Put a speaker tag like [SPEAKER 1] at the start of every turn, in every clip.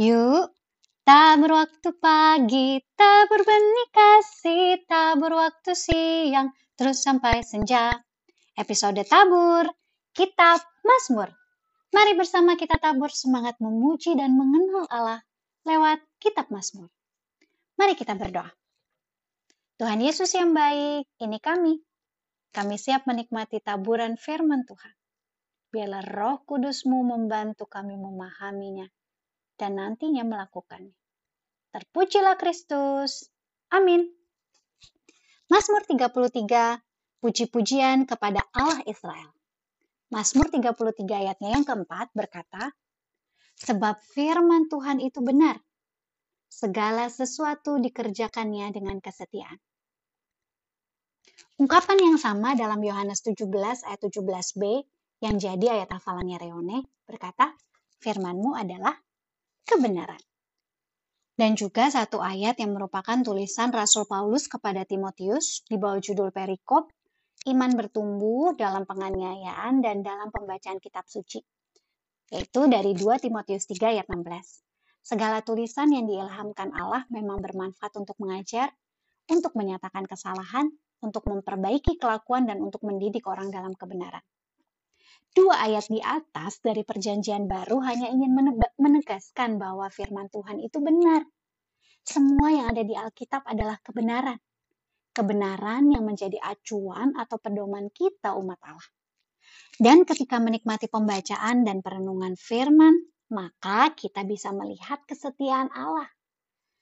[SPEAKER 1] Yuk, tabur waktu pagi, tabur benih kasih, tabur waktu siang, terus sampai senja. Episode tabur, kitab Mazmur. Mari bersama kita tabur semangat memuji dan mengenal Allah lewat kitab Mazmur. Mari kita berdoa. Tuhan Yesus yang baik, ini kami. Kami siap menikmati taburan firman Tuhan. Biarlah roh kudusmu membantu kami memahaminya dan nantinya melakukannya. Terpujilah Kristus. Amin. Mazmur 33, puji-pujian kepada Allah Israel. Mazmur 33 ayatnya yang keempat berkata, Sebab firman Tuhan itu benar, segala sesuatu dikerjakannya dengan kesetiaan. Ungkapan yang sama dalam Yohanes 17 ayat 17b yang jadi ayat hafalannya Reone berkata, firmanmu adalah kebenaran. Dan juga satu ayat yang merupakan tulisan Rasul Paulus kepada Timotius di bawah judul perikop, iman bertumbuh dalam penganiayaan dan dalam pembacaan kitab suci. Yaitu dari 2 Timotius 3 ayat 16. Segala tulisan yang diilhamkan Allah memang bermanfaat untuk mengajar, untuk menyatakan kesalahan, untuk memperbaiki kelakuan dan untuk mendidik orang dalam kebenaran dua ayat di atas dari perjanjian baru hanya ingin menegaskan bahwa firman Tuhan itu benar. Semua yang ada di Alkitab adalah kebenaran. Kebenaran yang menjadi acuan atau pedoman kita umat Allah. Dan ketika menikmati pembacaan dan perenungan firman, maka kita bisa melihat kesetiaan Allah.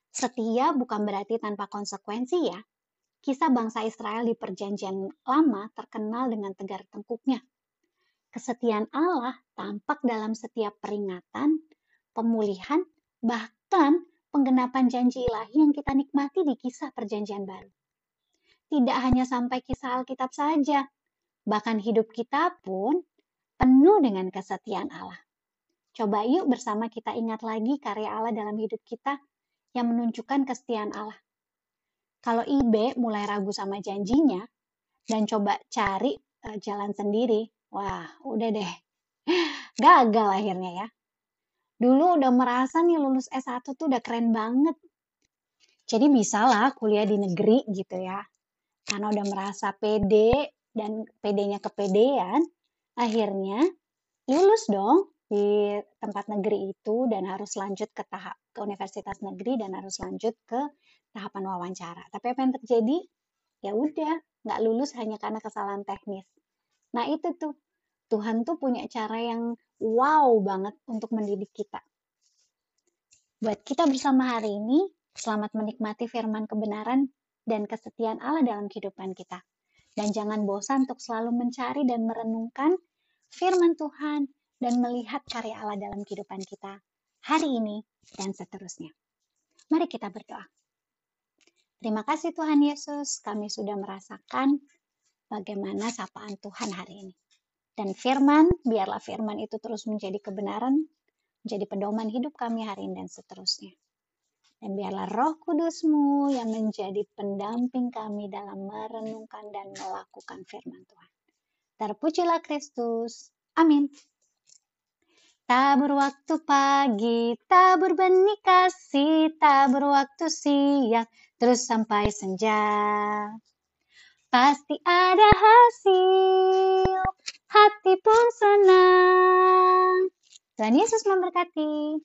[SPEAKER 1] Setia bukan berarti tanpa konsekuensi ya. Kisah bangsa Israel di perjanjian lama terkenal dengan tegar tengkuknya Kesetiaan Allah tampak dalam setiap peringatan, pemulihan, bahkan penggenapan janji ilahi yang kita nikmati di kisah perjanjian baru. Tidak hanya sampai kisah Alkitab saja, bahkan hidup kita pun penuh dengan kesetiaan Allah. Coba yuk bersama kita ingat lagi karya Allah dalam hidup kita yang menunjukkan kesetiaan Allah. Kalau Ibe mulai ragu sama janjinya dan coba cari uh, jalan sendiri, Wah, udah deh. Gagal akhirnya ya. Dulu udah merasa nih lulus S1 tuh udah keren banget. Jadi bisa lah kuliah di negeri gitu ya. Karena udah merasa pede dan pedenya kepedean, akhirnya lulus dong di tempat negeri itu dan harus lanjut ke tahap ke universitas negeri dan harus lanjut ke tahapan wawancara. Tapi apa yang terjadi? Ya udah, nggak lulus hanya karena kesalahan teknis. Nah itu tuh, Tuhan tuh punya cara yang wow banget untuk mendidik kita. Buat kita bersama hari ini, selamat menikmati firman kebenaran dan kesetiaan Allah dalam kehidupan kita. Dan jangan bosan untuk selalu mencari dan merenungkan firman Tuhan dan melihat karya Allah dalam kehidupan kita hari ini dan seterusnya. Mari kita berdoa. Terima kasih Tuhan Yesus, kami sudah merasakan bagaimana sapaan Tuhan hari ini. Dan firman, biarlah firman itu terus menjadi kebenaran, menjadi pedoman hidup kami hari ini dan seterusnya. Dan biarlah roh kudusmu yang menjadi pendamping kami dalam merenungkan dan melakukan firman Tuhan. Terpujilah Kristus. Amin. Tabur waktu pagi, tabur benih kasih, tabur waktu siang, terus sampai senja pasti ada hasil, hati pun senang. Tuhan Yesus memberkati.